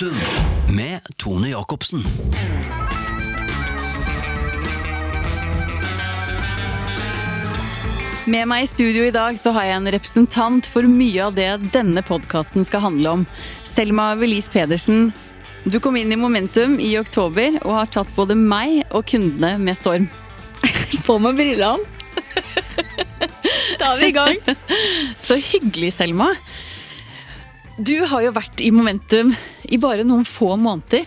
Momentum med Tone Jacobsen. Med meg i studio i dag så har jeg en representant for mye av det denne podkasten skal handle om. Selma Welise Pedersen, du kom inn i Momentum i oktober og har tatt både meg og kundene med storm. På med brillene. Da er vi i gang. Så hyggelig, Selma. Du har jo vært i Momentum i bare noen få måneder.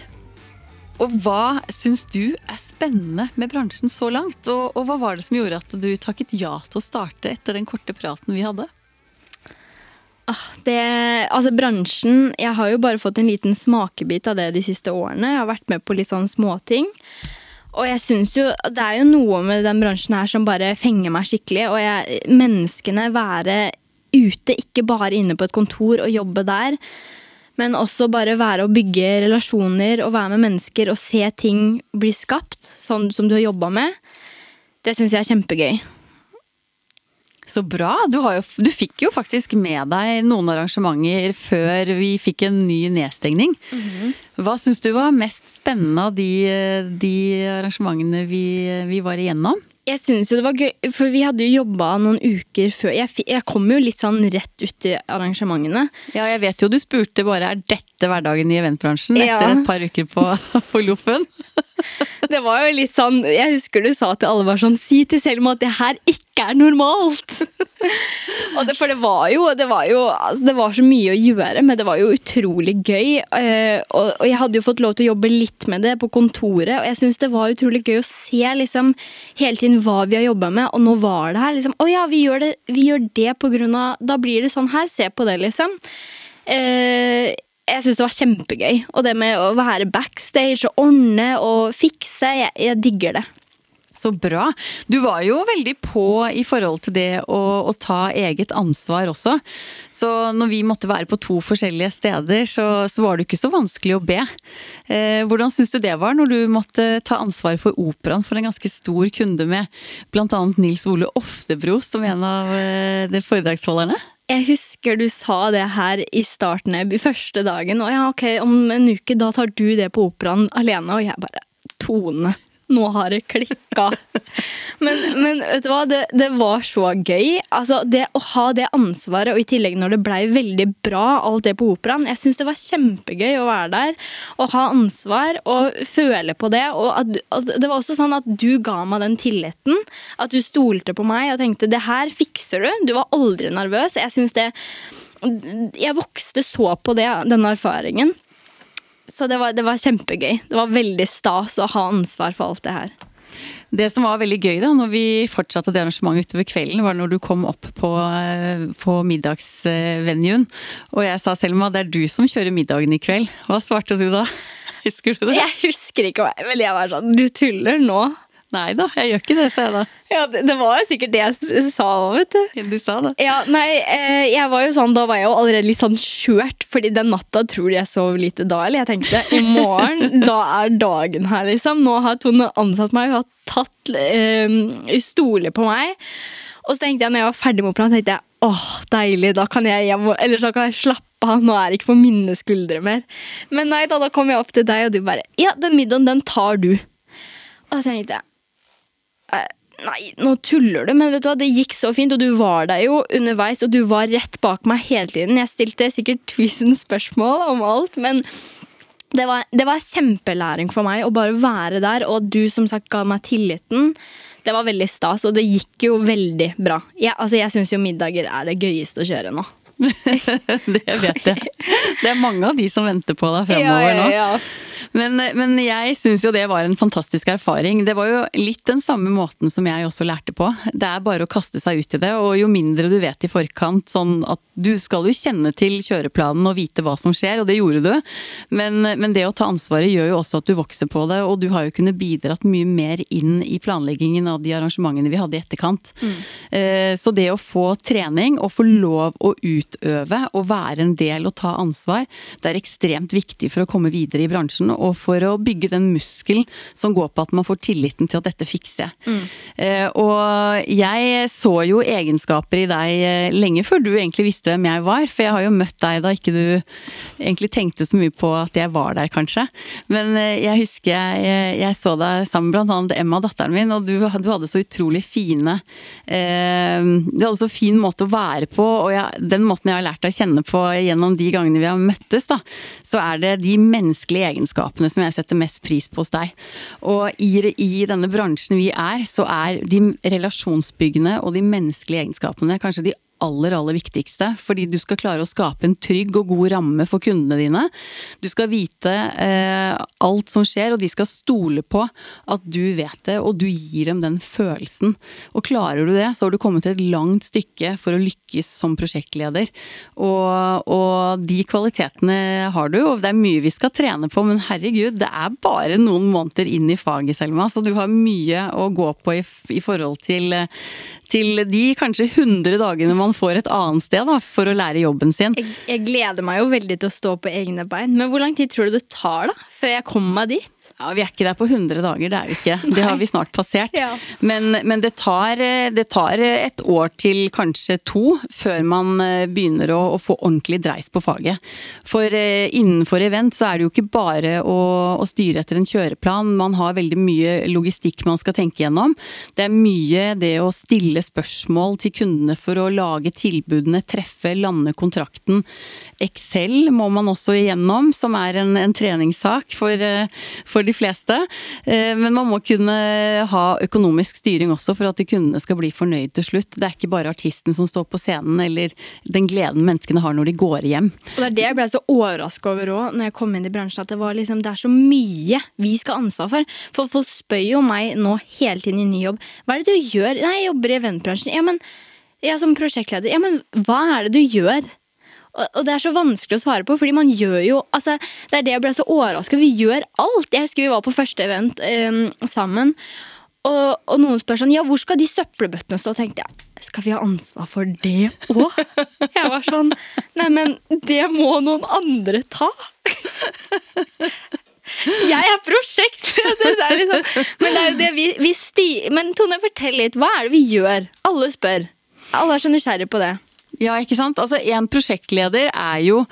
Og hva syns du er spennende med bransjen så langt? Og, og hva var det som gjorde at du takket ja til å starte etter den korte praten vi hadde? Ah, det, altså bransjen Jeg har jo bare fått en liten smakebit av det de siste årene. Jeg har vært med på litt sånn småting. Og jeg synes jo det er jo noe med den bransjen her som bare fenger meg skikkelig. Og jeg, menneskene være ute, ikke bare inne på et kontor og jobbe der. Men også bare være og bygge relasjoner og være med mennesker og se ting bli skapt, sånn som du har jobba med. Det syns jeg er kjempegøy. Så bra. Du, jo, du, fikk jo faktisk med deg noen arrangementer før vi fikk en ny nedstengning. Mm -hmm. Hva syns du var mest spennende av de, de arrangementene vi, vi var igjennom? Jeg synes jo det var gøy, for vi hadde jo jobba noen uker før. Jeg, jeg, kom jo litt sånn rett ut i arrangementene. Ja, jeg vet jo du spurte bare er dette hverdagen i eventbransjen etter ja. et par uker på, på Loffen. det var jo litt sånn Jeg husker du sa til alle var sånn Si til Selma at det her ikke er normalt! det, for det var jo, det var jo altså, Det var så mye å gjøre, men det var jo utrolig gøy. Uh, og, og, jeg hadde jo fått lov til å jobbe litt med det på kontoret, og jeg syns det var utrolig gøy å se liksom hele tiden hva vi har jobba med, og nå var det her. liksom, Å ja, vi gjør det, vi gjør det på grunn av Da blir det sånn her. Se på det, liksom. Eh, jeg syns det var kjempegøy. Og det med å være backstage og ordne og fikse, jeg, jeg digger det. Så bra. Du var jo veldig på i forhold til det å, å, ta eget ansvar også. Så når vi måtte være på to forskjellige steder, så, så var det ikke så vanskelig å be. Eh, hvordan syns du det var når du måtte ta ansvar for operaen for en ganske stor kunde med bl.a. Nils Ole Oftebro som en av eh, foredragsholderne? Jeg husker du sa det her i starten, i første dagen. Og ja, ok, om en uke da tar du det på operaen alene. Og jeg bare Tone, nå har det klikka. Men, men, vet du hva, det, det, var så gøy. Altså, det å ha det ansvaret, og i tillegg når det blei veldig bra, alt det på operaen Jeg syns det var kjempegøy å være der og ha ansvar og føle på det. Og at, at det var også sånn at du ga meg den tilliten. At du stolte på meg og tenkte 'det her fikser du'. Du var aldri nervøs. Jeg syns det Jeg vokste så på det, denne erfaringen. Så det var, det var, kjempegøy. Det var veldig stas å ha ansvar for alt det her. Det som var veldig gøy da, når vi fortsatte det arrangementet utover kvelden, var når du kom opp på, eh, på middagsvenuen. Og jeg sa Selma, det er du som kjører middagen i kveld. Hva svarte du da? Husker du det? Jeg husker ikke, men jeg var sånn Du tuller nå? Nei da, jeg gjør ikke det, sa jeg da. Ja, det, det var jo sikkert det jeg sa vet du. Du sa det. Ja, nei, eh, jeg var jo sånn, Da var jeg jo allerede litt sånn skjørt, fordi den natta tror jeg sov lite da. Eller jeg tenkte i morgen, da er dagen her, liksom. Nå har Tone ansatt meg, hun har tatt eh, stoler på meg. Og så tenkte jeg når jeg var ferdig med operaen, tenkte jeg åh, deilig, da kan jeg hjem, eller så kan jeg slappe av. Nå er det ikke på mine skuldre mer. Men nei da, da kom jeg opp til deg, og du bare ja, den middagen, den tar du. Og da tenkte jeg nei, nå tuller du, men vet du hva, det gikk så fint, og du var der jo underveis, og du var rett bak meg hele tiden. Jeg stilte sikkert tusen spørsmål om alt, men det var, det var kjempelæring for meg å bare være der, og du som sagt ga meg tilliten. Det var veldig stas, og det gikk jo veldig bra. Jeg, altså, jeg syns jo middager er det gøyeste å kjøre nå. Det vet jeg. Det er mange av de som venter på deg fremover nå. Ja, ja, ja. Men, men jeg syns jo det var en fantastisk erfaring. Det var jo litt den samme måten som jeg også lærte på. Det er bare å kaste seg ut i det, og jo mindre du vet i forkant, sånn at du skal jo kjenne til kjøreplanen og vite hva som skjer, og det gjorde du. Men, men det å ta ansvaret gjør jo også at du vokser på det, og du har jo kunnet bidratt mye mer inn i planleggingen av de arrangementene vi hadde i etterkant. Mm. Eh, så det å få trening og få lov å utøve og være en del og ta ansvar, det er ekstremt viktig for å komme videre i bransjen og for å bygge den muskelen som går på at man får tilliten til at dette fikser jeg. Mm. Eh, og jeg så jo egenskaper i deg eh, lenge før du egentlig visste hvem jeg var, for jeg har jo møtt deg da ikke du egentlig tenkte så mye på at jeg var der, kanskje. Men jeg husker jeg, jeg så deg sammen blant annet Emma, datteren min, og du, du hadde så utrolig fine eh, Du hadde så fin måte å være på, og jeg, den måten jeg har lært å kjenne på gjennom de gangene vi har møttes, da, så er det de menneskelige egenskapene som jeg setter mest pris på hos deg. Og i, i denne bransjen vi er, så er de relasjonsbyggende og de menneskelige egenskapene kanskje de aller, aller viktigste. Fordi du skal klare å skape en trygg og god ramme for kundene dine. Du skal vite eh, alt som skjer, og de skal stole på at du vet det, og du gir dem den følelsen. Og klarer du det, så har du kommet til et langt stykke for å lykkes som prosjektleder. Og, og de kvalitetene har du, og det er mye vi skal trene på, men herregud, det er bare noen måneder inn i faget, Selma, så du har mye å gå på i, i forhold til, til de kanskje 100 dagene man får et annet sted da, for å lære jobben sin. Jeg, jeg, gleder meg jo veldig til å stå på egne bein, men hvor lang tid tror du det tar da, før jeg kommer meg dit? Ja, Vi er ikke der på 100 dager, det er vi ikke. Det har vi snart passert. Ja. Men, men det, tar, det, tar, et år til kanskje to før man eh, begynner å, å få ordentlig dreis på faget. For eh, innenfor event så er det jo ikke bare å, å, styre etter en kjøreplan. Man har veldig mye logistikk man skal tenke gjennom. Det er mye det å stille spørsmål til kundene for å lage tilbudene, treffe, lande kontrakten. Excel må man også igjennom, som er en, en treningssak for, for de fleste. Eh, men man må kunne ha økonomisk styring også for at de kundene skal bli fornøyd til slutt. Det er ikke bare artisten som står på scenen eller den gleden menneskene har når de går hjem. Og Det er det jeg ble så overraska over òg når jeg kom inn i bransjen, at det, var liksom, det er så mye vi skal ha ansvar for. For folk spør jo meg nå hele tiden i ny jobb. Hva er det du gjør? Nei, jeg jobber i eventbransjen. Ja, men jeg som prosjektleder. Ja, men hva er det du gjør? Og det er så vanskelig å svare på, fordi man gjør jo altså, Det er det jeg ble så overraska Vi gjør alt. Jeg husker vi var på første event um, sammen. Og, og, noen spør sånn Ja, hvor skal de søppelbøttene stå? Og tenkte jeg skal vi ha ansvar for det òg? Jeg var sånn Nei, men det må noen andre ta. Jeg er prosjektleder! Liksom. Men det er jo det vi, vi sti... Men Tone, fortell litt. Hva er det vi gjør? Alle spør. Alle er så nysgjerrige på det. Ja, ikke sant. Altså, en prosjektleder er jo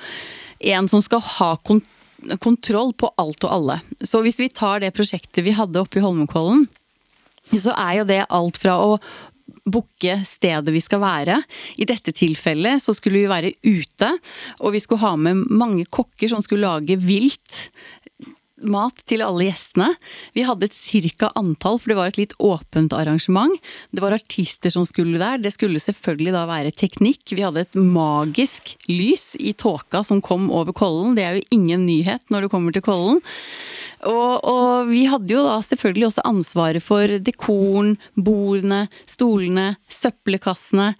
en som skal ha kont kontroll på alt og alle. Så hvis vi tar det prosjektet vi hadde oppe i Holmenkollen, så er jo det alt fra å booke stedet vi skal være. I dette tilfellet så skulle vi være ute, og vi skulle ha med mange kokker som skulle lage vilt mat til alle gjestene. Vi hadde et cirka antall, for det var et litt åpent arrangement. Det var artister som skulle der. Det skulle selvfølgelig da være teknikk. Vi hadde et magisk lys i tåka som kom over Kollen. Det er jo ingen nyhet når du kommer til Kollen. Og, og, vi hadde jo da selvfølgelig også ansvaret for dekoren, bordene, stolene, søppelkassene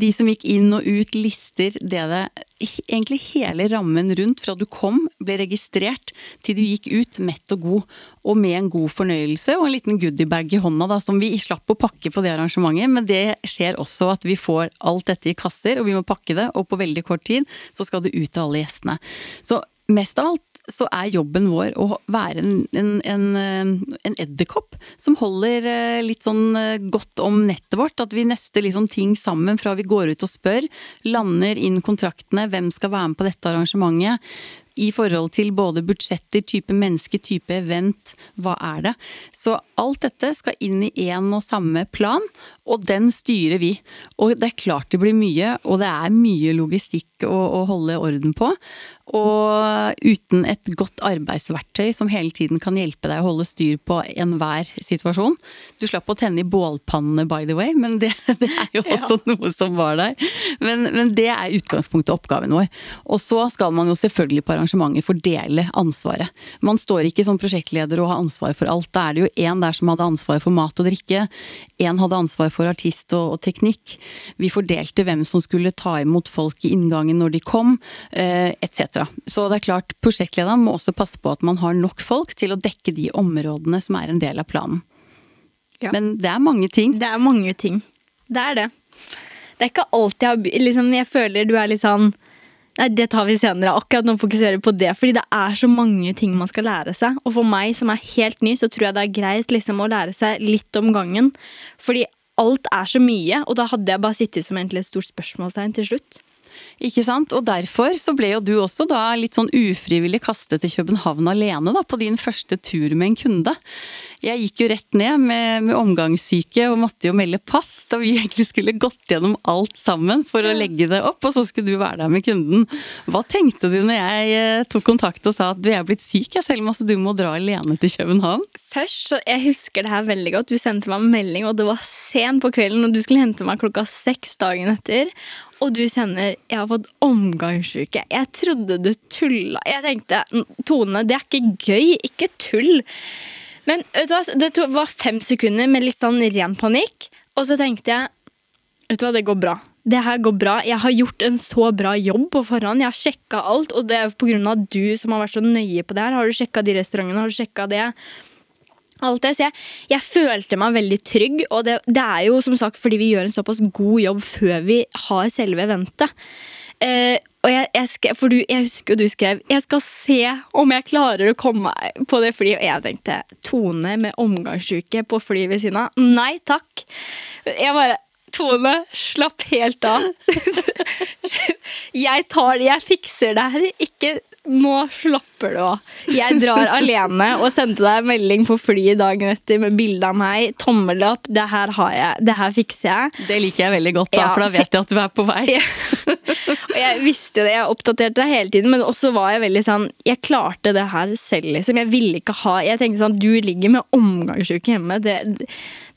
de som gikk inn og ut, lister, det det Egentlig hele rammen rundt fra du kom, ble registrert, til du gikk ut mett og god, og med en god fornøyelse og en liten goodiebag i hånda, da, som vi slapp å pakke på det arrangementet. Men det skjer også at vi får alt dette i kasser, og vi må pakke det, og på veldig kort tid så skal det ut til alle gjestene. Så mest av alt så er jobben vår å være en, en, en, en edderkopp som holder eh, litt sånn eh, godt om nettet vårt. At vi nøster liksom ting sammen fra vi går ut og spør, lander inn kontraktene, hvem skal være med på dette arrangementet i forhold til både budsjetter, type menneske, type event, hva er det? Så alt dette skal inn i én og samme plan, og den styrer vi. Og det er klart det blir mye, og det er mye logistikk å, å holde orden på. Og uten et godt arbeidsverktøy som hele tiden kan hjelpe deg å holde styr på enhver situasjon. Du slapp å tenne i bålpannene, by the way, men det, det er jo også ja. noe som var der. Men, men, det er utgangspunktet og oppgaven vår. Og så skal man jo selvfølgelig på arrangementet fordele ansvaret. Man står ikke som prosjektleder og har ansvar for alt. Da er det jo én der som hadde ansvar for mat og drikke, én hadde ansvar for artist og, og, teknikk. Vi fordelte hvem som skulle ta imot folk i inngangen når de kom, eh, etc. Så det er klart, prosjektlederen må også passe på at man har nok folk til å dekke de områdene som er en del av planen. Ja. Men det er mange ting. Det er mange ting. Det er det. Det er ikke alltid jeg, liksom, jeg føler du er litt sånn Nei, Det tar vi senere. Akkurat nå fokuserer vi på det. Fordi det er så mange ting man skal lære seg. Og for meg som er helt ny, så tror jeg det er greit liksom, å lære seg litt om gangen. Fordi alt er så mye, og da hadde jeg bare sittet som egentlig et stort spørsmålstegn til slutt. Ikke sant? Og derfor så ble jo du også da litt sånn ufrivillig kastet til København alene da, på din første tur med en kunde. Jeg gikk jo rett ned med, med omgangssyke og måtte jo melde pass da vi egentlig skulle gått gjennom alt sammen for å legge det opp, og så skulle du være der med kunden. Hva tenkte du når jeg eh, tok kontakt og sa at du er blitt syk, jeg selv om altså du må dra alene til København? Først, så Jeg husker det her veldig godt. Du sendte meg en melding, og det var sent på kvelden, og du skulle hente meg klokka seks dagen etter og du sender 'jeg har fått omgangssyke'. Jeg trodde du tulla. Jeg tenkte Tone, det er ikke gøy. Ikke tull. Men det var fem sekunder med litt sånn ren panikk. Og så tenkte jeg vet du hva, det går bra. Det her går bra. Jeg har gjort en så bra jobb på forhånd. Jeg har sjekka alt, og det er pga. du som har vært så nøye på det her. Har du sjekka de restaurantene? Har du sjekka det? alt det. Så jeg, jeg, følte meg veldig trygg, og det, det, er jo som sagt fordi vi gjør en såpass god jobb før vi har selve eventet. Eh, jeg, jeg, skrev, for du, jeg husker du skrev 'Jeg skal se om jeg klarer å komme meg på det flyet'. Og jeg tenkte Tone med omgangsuke på flyet ved siden av. Nei takk. Jeg bare Tone, slapp helt av. jeg tar det, jeg fikser det her. Ikke nå slapper du av. Jeg drar alene og sendte deg en melding på flyet dagen etter med bilde av meg. Tommel opp. Det her har jeg. Det her fikser jeg. Det liker jeg veldig godt, da, ja. for da vet jeg at du er på vei. og jeg visste det. Jeg oppdaterte deg hele tiden, men også var jeg veldig sånn Jeg klarte det her selv, liksom. Jeg ville ikke ha Jeg tenkte sånn Du ligger med omgangsuke hjemme. Det,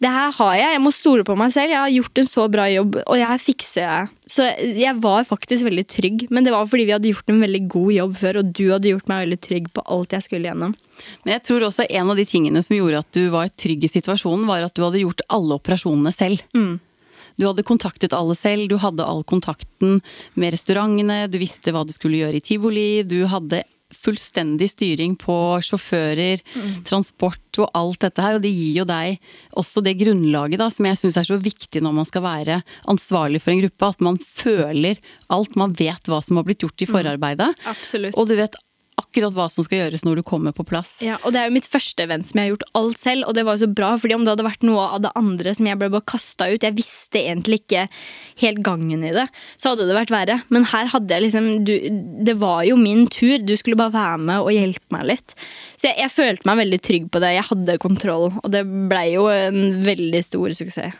det her har jeg. Jeg må stole på meg selv. Jeg har gjort en så bra jobb, og det her fikser jeg. Så jeg var faktisk veldig trygg, men det var fordi vi hadde gjort en veldig god jobb før, og du hadde gjort meg veldig trygg på alt jeg skulle gjennom. Men jeg tror også en av de tingene som gjorde at du var trygg i situasjonen, var at du hadde gjort alle operasjonene selv. Mm. Du hadde kontaktet alle selv, du hadde all kontakten med restaurantene, du visste hva du skulle gjøre i tivoli, du hadde fullstendig styring på sjåfører, mm. transport og alt dette her. Og det gir jo deg også det grunnlaget da, som jeg syns er så viktig når man skal være ansvarlig for en gruppe. At man føler alt, man vet hva som har blitt gjort i mm. forarbeidet. Mm. Og du vet akkurat hva som skal gjøres når du kommer på plass. Ja, og Det er jo mitt første event som jeg har gjort alt selv, og det var jo så bra. fordi om det hadde vært noe av det andre som jeg ble bare kasta ut, jeg visste egentlig ikke helt gangen i det, så hadde det vært verre. Men her hadde jeg liksom du, Det var jo min tur, du skulle bare være med og hjelpe meg litt. Så jeg, jeg følte meg veldig trygg på det. Jeg hadde kontroll, og det blei jo en veldig stor suksess.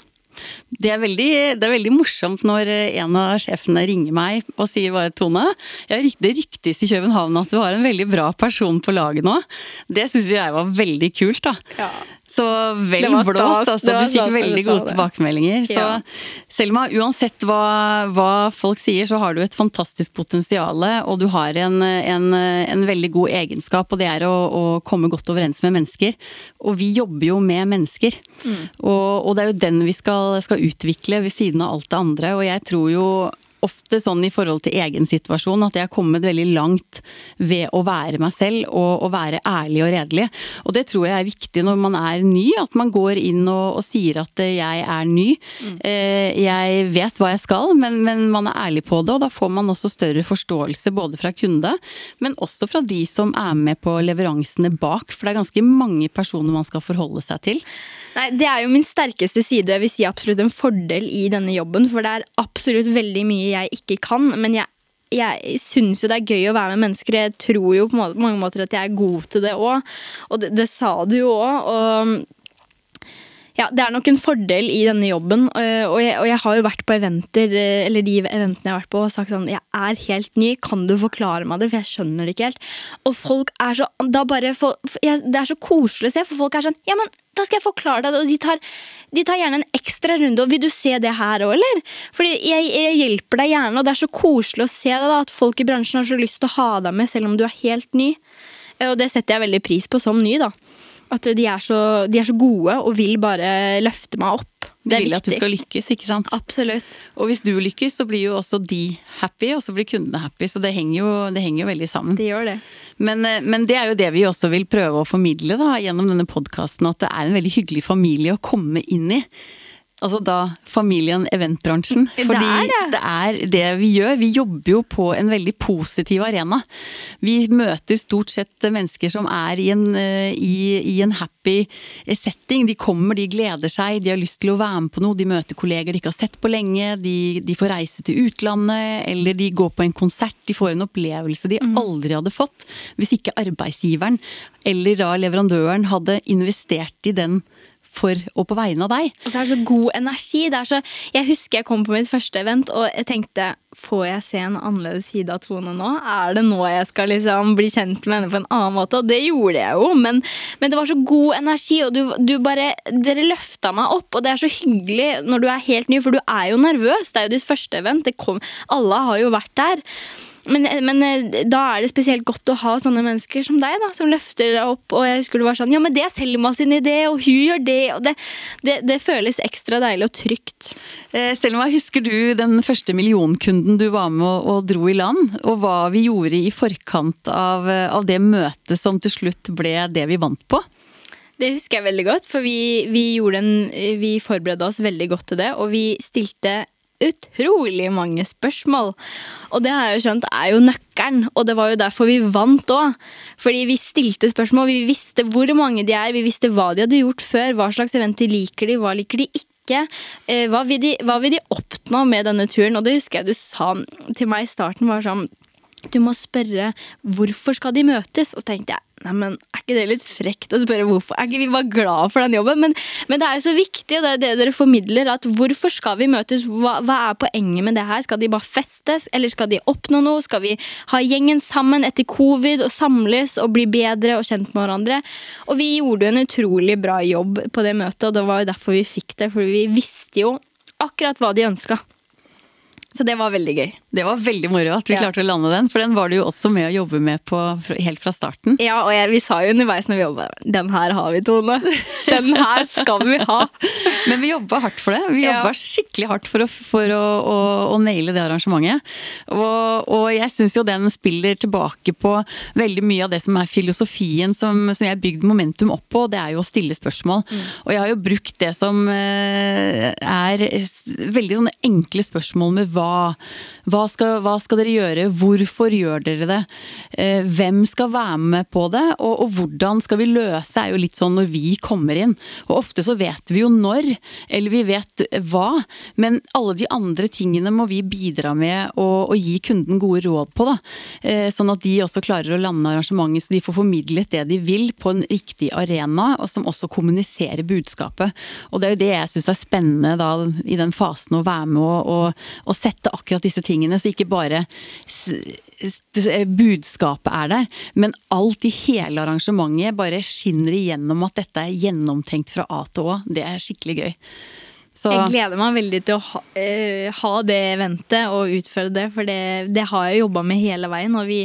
Det er, veldig, det er, veldig, morsomt når en av sjefene ringer meg og sier bare Tone, det ryktes i København at du har en veldig bra person på laget nå. Det syns jeg var veldig kult, da. Ja. Så vel blåst. Altså, du fikk veldig gode tilbakemeldinger. Så ja. Selma, uansett hva, hva, folk sier, så har du et fantastisk potensial. Og du har en, en, en veldig god egenskap, og det er å, å, komme godt overens med mennesker. Og vi jobber jo med mennesker. Mm. Og, og, det er jo den vi skal, skal utvikle ved siden av alt det andre. Og jeg tror jo ofte sånn i forhold til egen situasjon at jeg har kommet veldig langt ved å være meg selv og, og være ærlig og redelig. Og det tror jeg er viktig når man er ny, at man går inn og, og sier at jeg er ny. Mm. Jeg vet hva jeg skal, men, men, man er ærlig på det, og da får man også større forståelse både fra kunde, men også fra de som er med på leveransene bak. For det er ganske mange personer man skal forholde seg til. Nei, Det er jo min sterkeste side, jeg vil si absolutt en fordel i denne jobben. For det er absolutt veldig mye jeg ikke kan, men jeg jeg syns jo det er gøy å være med mennesker. Jeg tror jo på mange måter at jeg er god til det òg. Og det, det, sa du jo òg. Og ja, det er nok en fordel i denne jobben. Og jeg, og jeg, har jo vært på eventer, eller de eventene jeg har vært på, og sagt sånn Jeg er helt ny, kan du forklare meg det? For jeg skjønner det ikke helt. Og folk er så da bare, Det er så koselig å se, for folk er sånn Ja, men da skal jeg forklare deg det. Og de tar, de tar gjerne en ekstra runde. Og vil du se det her òg, eller? Fordi jeg, jeg, hjelper deg gjerne, og det er så koselig å se det, da, at folk i bransjen har så lyst til å ha deg med, selv om du er helt ny. Og det setter jeg veldig pris på som ny, da. At de er, så, de er så gode og vil bare løfte meg opp. De vil at du skal lykkes, ikke sant? Absolutt. Og hvis du lykkes, så blir jo også de happy, og så blir kundene happy. Så det henger jo, det henger jo veldig sammen. Det gjør det. Men, eh, men, det er jo det vi også vil prøve å formidle da, gjennom denne podkasten, at det er en veldig hyggelig familie å komme inn i. Altså da familien eventbransjen. Fordi det er det. det er det vi gjør. Vi jobber jo på en veldig positiv arena. Vi møter stort sett mennesker som er i en, eh, i, i en happy setting. De kommer, de gleder seg, de har lyst til å være med på noe. De møter kolleger de ikke har sett på lenge. De, de får reise til utlandet, eller de går på en konsert. De får en opplevelse de mm. aldri hadde fått hvis ikke arbeidsgiveren eller da leverandøren hadde investert i den for og på vegne av deg. Og så er det så god energi. Så, jeg husker jeg kom på mitt første event og jeg tenkte får jeg se en annerledes side av Tone nå? Er det nå jeg skal liksom bli kjent med henne på en annen måte? Og det gjorde jeg jo, men, men det var så god energi, og du, du bare Dere løfta meg opp, og det er så hyggelig når du er helt ny, for du er jo nervøs. Det er jo ditt første event. Kom, alle har jo vært der. Men, men, eh, da er det spesielt godt å ha sånne mennesker som deg, da, som løfter deg opp. Og jeg husker det var sånn Ja, men det er Selma sin idé, og hun gjør det. Og det, det, det føles ekstra deilig og trygt. Eh, Selma, husker du den første millionkunden du var med og, og dro i land? Og hva vi gjorde i forkant av, av det møtet som til slutt ble det vi vant på? Det husker jeg veldig godt, for vi, vi, en, vi forberedte oss veldig godt til det. Og vi stilte utrolig mange spørsmål. Og det har jeg jo skjønt er jo nøkkelen, og det var jo derfor vi vant òg. Fordi vi stilte spørsmål, vi visste hvor mange de er, vi visste hva de hadde gjort før, hva slags eventer liker de, hva liker de ikke. Eh, hva vil, de, hva vil de oppnå med denne turen? Og det husker jeg du sa til meg i starten, var sånn Du må spørre hvorfor skal de møtes? Og så tenkte jeg Nei, men Er ikke det litt frekt å spørre hvorfor? Er ikke vi bare glad for den jobben? Men, men, det er jo så viktig, og det er det dere formidler, at hvorfor skal vi møtes? Hva, hva, er poenget med det her? Skal de bare festes, eller skal de oppnå noe? Skal vi ha gjengen sammen etter covid og samles og bli bedre og kjent med hverandre? Og vi gjorde jo en utrolig bra jobb på det møtet, og det var jo derfor vi fikk det. For vi visste jo akkurat hva de ønska. Så det var veldig gøy. Det var veldig moro at vi ja. klarte å lande den, for den var du jo også med å jobbe med på helt fra starten. Ja, og jeg, vi sa jo underveis når vi jobba Den her har vi, Tone. Den her skal vi ha. Men vi jobba hardt for det. Vi jobba ja. skikkelig hardt for å, for å, å, å naile det arrangementet. Og, og jeg syns jo den spiller tilbake på veldig mye av det som er filosofien som, som jeg har bygd momentum opp på, det er jo å stille spørsmål. Mm. Og jeg har jo brukt det som eh, er veldig sånne enkle spørsmål med hva hva skal, hva skal, dere gjøre? Hvorfor gjør dere det? Eh, hvem skal være med på det? Og, og, hvordan skal vi løse, er jo litt sånn når vi kommer inn. Og ofte så vet vi jo når, eller vi vet hva. Men alle de andre tingene må vi bidra med å gi kunden gode råd på. da. Eh, sånn at de også klarer å lande arrangementet, så de får formidlet det de vil på en riktig arena, og som også kommuniserer budskapet. Og det er jo det jeg syns er spennende da, i den fasen å være med og, og, og sette akkurat disse tingene, så ikke bare budskapet er der, men alt i hele arrangementet bare skinner igjennom at dette er gjennomtenkt fra A til Å. Det er skikkelig gøy. Så. Jeg gleder meg veldig til å ha, uh, ha det eventet og utføre det, for det, det har jeg jobba med hele veien. Vi,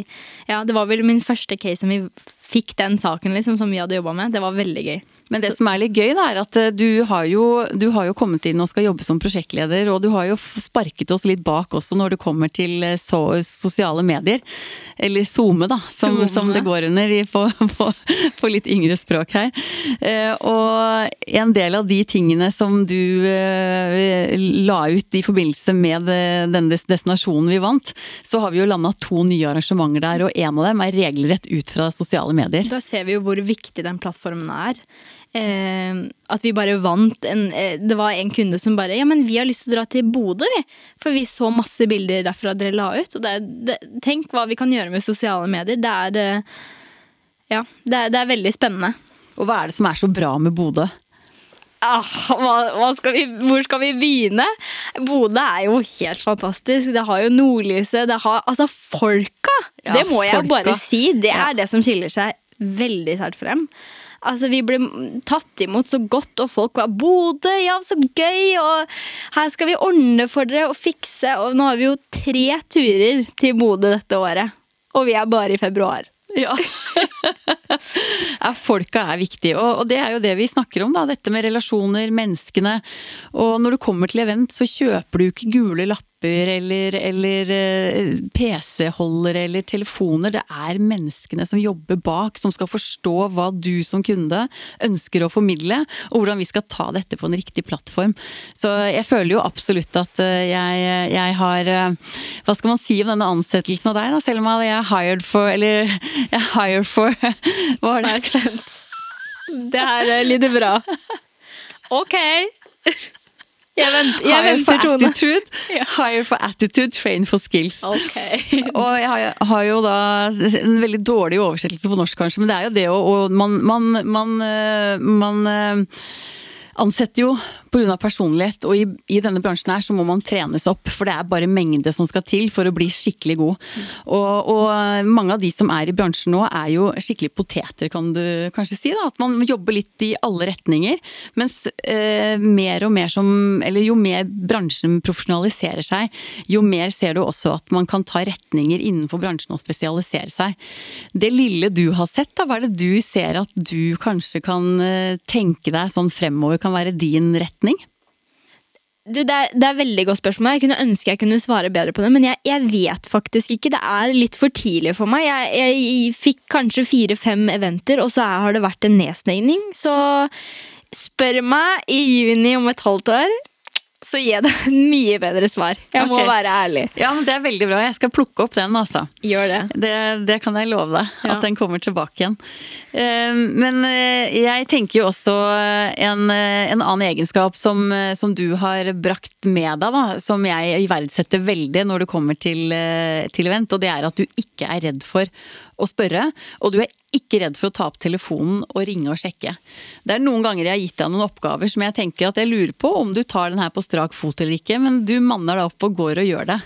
ja, det var vel min første case som vi fikk den saken liksom, som vi hadde jobba med. Det var veldig gøy. Men det som er litt gøy, da, er at eh, du har, jo, du har, jo, kommet inn og skal jobbe som prosjektleder, og du har jo sparket oss litt bak også når det kommer til eh, så, sosiale medier. Eller SoMe, da, som, som, det går under på, på, på, litt yngre språk her. Eh, og en del av de tingene som du la ut i forbindelse med denne destinasjonen vi vant, så har vi jo landa to nye arrangementer der, og en av dem er regelrett ut fra sosiale medier. Da ser vi jo hvor viktig den plattformen er eh, at vi bare vant en eh, Det var en kunde som bare Ja, men vi har lyst til å dra til Bodø, vi. For vi så masse bilder derfra dere la ut. Og det, det, tenk hva vi kan gjøre med sosiale medier. Det er eh, Ja, det er, det er veldig spennende. Og hva er det som er så bra med Bodø? Ah, hva, hva skal vi, hvor skal vi begynne? Bodø er jo helt fantastisk. Det har jo nordlyset. Det har altså folka! Ja, det må jeg bare si. Det er ja. det som skiller seg veldig sært frem. Altså, vi ble tatt imot så godt, og folk var 'Bodø, ja, så gøy!' Og 'her skal vi ordne for dere og fikse'. Og nå har vi jo tre turer til Bodø dette året. Og vi er bare i februar. Ja. ja. Folka er viktig, og, det er jo det vi snakker om. da, Dette med relasjoner, menneskene. Og når du kommer til event, så kjøper du ikke gule lapper lapper eller, eller eh, PC-holdere eller telefoner. Det er menneskene som jobber bak, som skal forstå hva du som kunde ønsker å formidle, og hvordan vi skal ta dette på en riktig plattform. Så jeg føler jo absolutt at eh, jeg, jeg har Hva skal man si om denne ansettelsen av deg, da? Selv om jeg er hired for Eller jeg er hired for Hva var det? Det her lyder bra. Ok. Jeg, vent, jeg venter, for attitude, hire for attitude, train for skills. Okay. Og jeg har, har jo da en veldig dårlig oversettelse på norsk, kanskje, men det er jo det å Man, man, man, eh, man eh, ansetter jo pga. personlighet, og i, i, denne bransjen her så må man trenes opp. For det er bare mengde som skal til for å bli skikkelig god. Og, og mange av de som er i bransjen nå er jo skikkelig poteter, kan du kanskje si. da, At man jobber litt i alle retninger. Mens eh, mer og mer som Eller jo mer bransjen profesjonaliserer seg, jo mer ser du også at man kan ta retninger innenfor bransjen og spesialisere seg. Det lille du har sett, da, hva er det du ser at du kanskje kan eh, tenke deg sånn fremover kan være din retning? Du, det, er, det er veldig godt spørsmål. Jeg kunne ønske jeg kunne svare bedre på det, men jeg, jeg vet faktisk ikke. Det er litt for tidlig for meg. Jeg, jeg fikk kanskje fire-fem eventer, og så har det vært en nedsnegning. Så spør meg i juni om et halvt år, så gir jeg deg et mye bedre svar. Jeg må være ærlig. Ja, men Det er veldig bra. Jeg skal plukke opp den, altså. Gjør det. Det, det kan jeg love deg, Ja. at den kommer tilbake igjen. Eh, Men eh, jeg tenker jo også en, eh, en annen egenskap som, som du har brakt med deg, da, som jeg verdsetter veldig når du kommer til, til event, og det er at du ikke er redd for å spørre, og du er ikke redd for å ta opp telefonen og ringe og sjekke. Det er noen ganger jeg har gitt deg noen oppgaver som jeg tenker at jeg lurer på om du tar den her på strak fot eller ikke, men du manner deg opp og går og gjør det.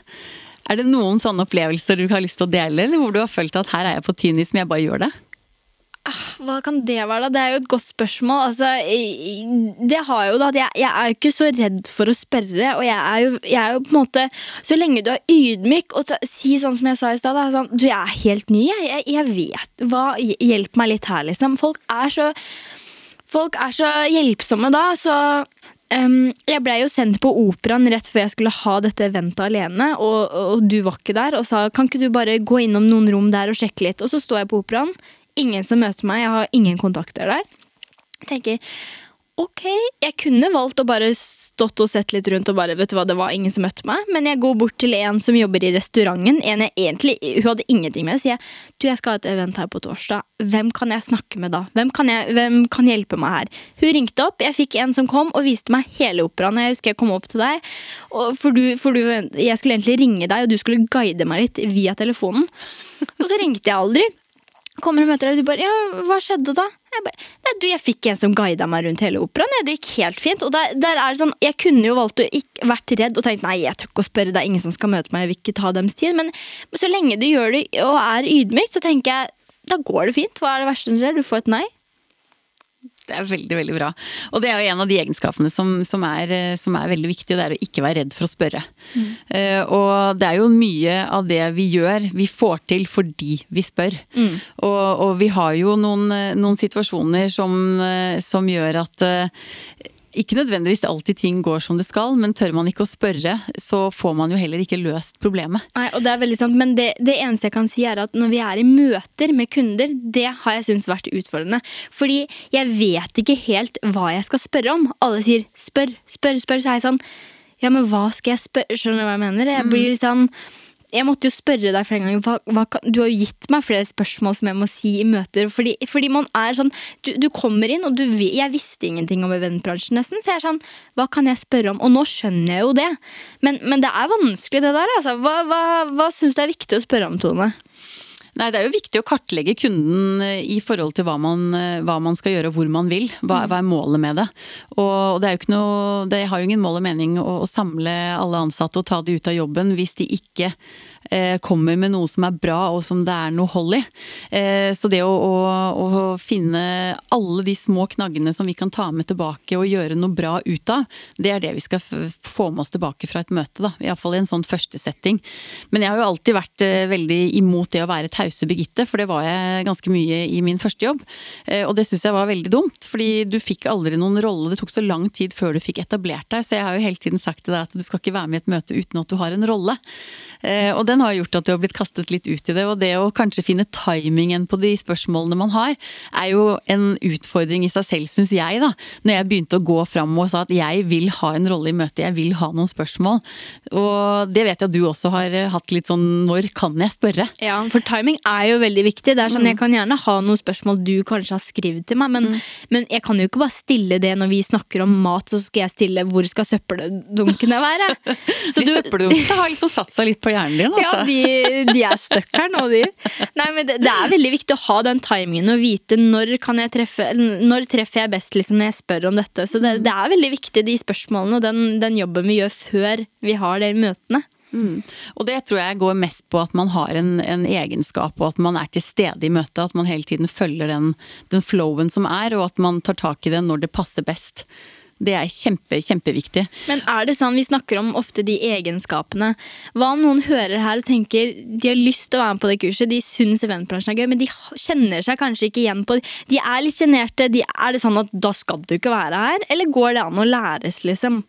Er det noen sånne opplevelser du har lyst til å dele, eller hvor du har følt at her er jeg på tynn is, men jeg bare gjør det? Hva kan det være, da? Det er jo et godt spørsmål. Altså, det har jo da jeg, jeg er jo ikke så redd for å spørre, og jeg er jo, jeg er jo på en måte Så lenge du er ydmyk og ta, si sånn som jeg sa i stad, sånn, du jeg er helt ny, jeg, jeg, vet hva Hjelp meg litt her, liksom. Folk er så Folk er så hjelpsomme da, så um, jeg ble jo sendt på operaen rett før jeg skulle ha dette eventet alene, og, og du var ikke der, og sa kan ikke du bare gå innom noen rom der og sjekke litt. Og så står jeg på operaen, ingen som møter meg, jeg har ingen kontakter der. Tenker ok, jeg kunne valgt å bare stått og sett litt rundt og bare, vet du hva, det var ingen som møtte meg, men jeg går bort til en som jobber i restauranten, en jeg egentlig, hun hadde ingenting med, sier du, jeg skal ha et event her på torsdag, hvem kan jeg snakke med da? Hvem kan, jeg, hvem kan hjelpe meg her? Hun ringte opp, jeg fikk en som kom og viste meg hele operaen, jeg husker jeg kom opp til deg, for, du, for du, jeg skulle egentlig ringe deg, og du skulle guide meg litt via telefonen, og så ringte jeg aldri. Kommer og møter deg, og du bare Ja, hva skjedde da? Jeg bare Nei, du, jeg fikk en som guida meg rundt hele operaen. Det gikk helt fint. Og der, der er det sånn Jeg kunne jo valgt å ikke vært redd og tenkt nei, jeg tør ikke å spørre, det er ingen som skal møte meg, jeg vil ikke ta deres tid. Men, så lenge du gjør det og er ydmyk, så tenker jeg da går det fint. Hva er det verste som skjer? Du får et nei. Det er veldig, veldig bra. Og det er jo en av de egenskapene som, som, er, eh, som er veldig viktige, det er å ikke være redd for å spørre. Eh, og det er jo mye av det vi gjør, vi får til fordi vi spør. Og, og vi har jo noen, eh, noen situasjoner som, som gjør at eh, ikke nødvendigvis alltid ting går som det skal, men tør man ikke å spørre, så får man jo heller ikke løst problemet. Nei, og det er veldig sant, Men det, det eneste jeg kan si er at når vi er i møter med kunder, det har jeg syntes vært utfordrende. Fordi jeg vet ikke helt hva jeg skal spørre om. Alle sier 'spør, spør, spør'. Så er jeg sånn Ja, men hva skal jeg spørre? Skjønner du hva jeg mener? Jeg blir litt sånn jeg måtte jo spørre deg flere ganger. Hva, hva kan, du har jo gitt meg flere spørsmål som jeg må si i møter. Fordi, fordi man er sånn Du, du kommer inn, og du, jeg visste ingenting om eventbransjen, nesten. Så jeg er sånn Hva kan jeg spørre om? Og nå skjønner jeg jo det. Men, men det er vanskelig, det der. Altså. Hva, hva, hva syns du er viktig å spørre om, Tone? Nei, Det er jo viktig å kartlegge kunden eh, i forhold til hva man, eh, hva man skal gjøre og hvor man vil. Hva, hva er målet med det? Og det, er jo ikke noe, det har jo ingen mål og mening å, å samle alle ansatte og ta de ut av jobben hvis de ikke kommer med noe som er bra og som det er noe hold i. Eh, så det å, å, å, finne alle de små knaggene som vi kan ta med tilbake og gjøre noe bra ut av, det er det vi skal få med oss tilbake fra et møte. da, Iallfall i en sånn førstesetting. Men jeg har jo alltid vært eh, veldig imot det å være tause Birgitte, for det var jeg ganske mye i min første jobb. Eh, og det syns jeg var veldig dumt, fordi du fikk aldri noen rolle. Det tok så lang tid før du fikk etablert deg, så jeg har jo hele tiden sagt til deg at du skal ikke være med i et møte uten at du har en rolle. Og og den har gjort at du har blitt kastet litt ut i det. Og det å kanskje finne timingen på de spørsmålene man har, er jo en utfordring i seg selv, syns jeg, da. Når jeg begynte å gå fram og sa at jeg vil ha en rolle i møtet, jeg vil ha noen spørsmål. Og det vet jeg at du også har hatt litt sånn når kan jeg spørre? Ja, for timing er jo veldig viktig. Det er sånn, mm. Jeg kan gjerne ha noen spørsmål du kanskje har skrevet til meg, men, mm. men jeg kan jo ikke bare stille det når vi snakker om mat, så skal jeg stille hvor skal søppeldunkene være? Så de søppeldunkene har liksom satt seg litt på hjernen din, altså. Ja, de, de er stuck her nå, de. Nei, men det, det, er veldig viktig å ha den timingen og vite når kan jeg treffe Når treffer jeg best liksom, når jeg spør om dette. Så det, det er veldig viktig, de spørsmålene og den, den jobben vi gjør før vi har det i møtene. Mm. Og det tror jeg går mest på at man har en, en, egenskap, og at man er til stede i møtet. At man hele tiden følger den, den flowen som er, og at man tar tak i det når det passer best. Det er kjempe, kjempeviktig. Men er det sånn, vi snakker om ofte de egenskapene. Hva om noen hører her og tenker de har lyst til å være med på det kurset, de syns eventbransjen er gøy, men de kjenner seg kanskje ikke igjen på det. De er litt sjenerte. De, er det sånn at da skal du ikke være her? Eller går det an å læres, liksom?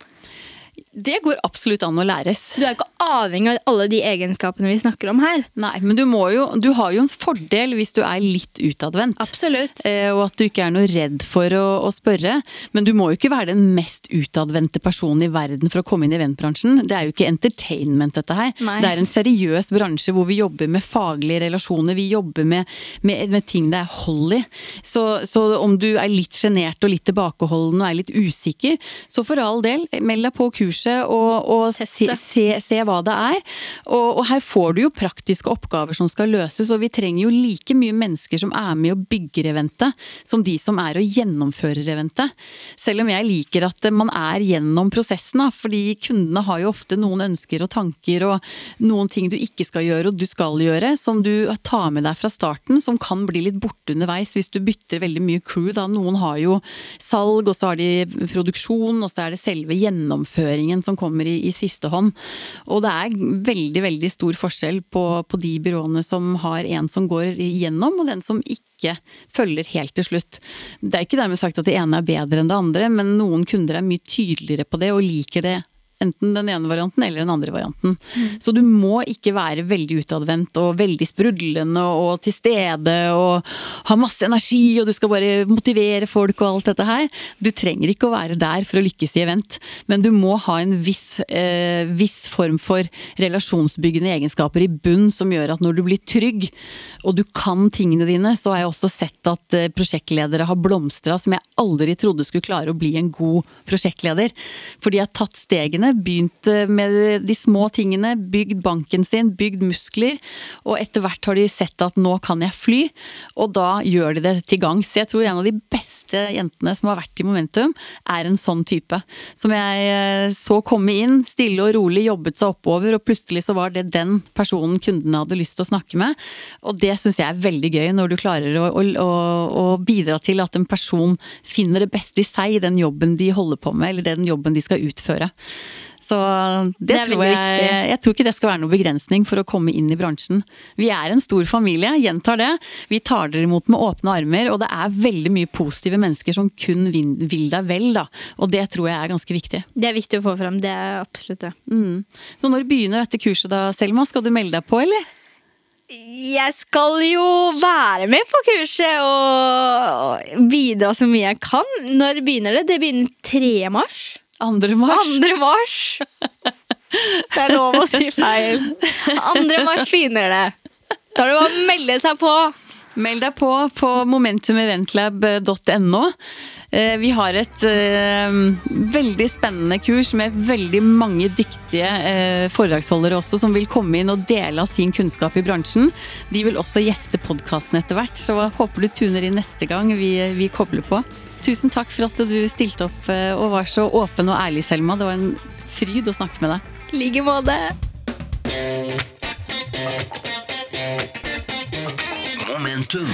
Det går absolutt an å læres. Du er ikke avhengig av alle de egenskapene vi snakker om her. Nei, men du, jo, du har jo en fordel hvis du er litt utadvendt. Absolutt. Eh, og at du ikke er noe redd for å, å, spørre. Men du må jo ikke være den mest utadvendte personen i verden for å komme inn i eventbransjen. Det er jo ikke entertainment, dette her. Nei. Det er en seriøs bransje hvor vi jobber med faglige relasjoner. Vi jobber med, med, med ting det er hold i. Så, så om du er litt sjenert og litt tilbakeholden og er litt usikker, så for all del, meld deg på kurset kurset og, og se, se, se, hva det er. Og, og, her får du jo praktiske oppgaver som skal løses, og vi trenger jo like mye mennesker som er med og bygger eventet, som de som er og gjennomfører eventet. Selv om jeg liker at man er gjennom prosessen, da, fordi kundene har jo ofte noen ønsker og tanker og noen ting du ikke skal gjøre og du skal gjøre, som du tar med deg fra starten, som kan bli litt borte underveis hvis du bytter veldig mye crew. Da. Noen har jo salg, og så har de produksjon, og så er det selve gjennomføringen beslutningen som kommer i, i, siste hånd. Og det er veldig veldig stor forskjell på, på de byråene som har en som går igjennom, og den som ikke følger helt til slutt. Det er ikke dermed sagt at det ene er bedre enn det andre, men noen kunder er mye tydeligere på det og liker det enten den ene varianten eller den andre varianten. Mm. Så du må ikke være veldig utadvendt og veldig sprudlende og til stede og ha masse energi og du skal bare motivere folk og alt dette her. Du trenger ikke å være der for å lykkes i event, men du må ha en viss, eh, viss form for relasjonsbyggende egenskaper i bunn som gjør at når du blir trygg og du kan tingene dine, så har jeg også sett at eh, prosjektledere har blomstra som jeg aldri trodde skulle klare å bli en god prosjektleder. For de har tatt stegene. Begynt med de små tingene, bygd banken sin, bygd muskler. Og etter hvert har de sett at nå kan jeg fly, og da gjør de det til gangs. Jeg tror en av de beste jentene som har vært i Momentum, er en sånn type. Som jeg eh, så komme inn, stille og rolig, jobbet seg oppover, og plutselig så var det den personen kundene hadde lyst til å snakke med. Og det syns jeg er veldig gøy, når du klarer å, å, å bidra til at en person finner det beste i seg i den jobben de holder på med, eller den jobben de skal utføre. Så det, det tror jeg Jeg tror ikke det skal være noe begrensning for å komme inn i bransjen. Vi er en stor familie, gjentar det. Vi tar dere imot med åpne armer, og det er veldig mye positive mennesker som kun vil deg vel, da. Og det tror jeg er ganske viktig. Det er viktig å få fram, det er absolutt det. Mm. Så når begynner dette kurset da, Selma? Skal du melde deg på, eller? Jeg skal jo være med på kurset og bidra så mye jeg kan. Når begynner det? Det begynner 3. mars. 2. mars. 2. mars. Det er lov å si feil. 2. mars begynner det. Da er det bare å melde seg på. Meld deg på på momentumeventlab.no. Eh, vi har et uh, veldig spennende kurs med veldig mange dyktige uh, foredragsholdere også, som vil komme inn og dele av sin kunnskap i bransjen. De vil også gjeste podkasten etter hvert, så håper du tuner inn neste gang vi, vi kobler på. Tusen takk for at du stilte opp eh, og var så åpen og ærlig, Selma. Det var en fryd å snakke med deg. I like måte. Momentum.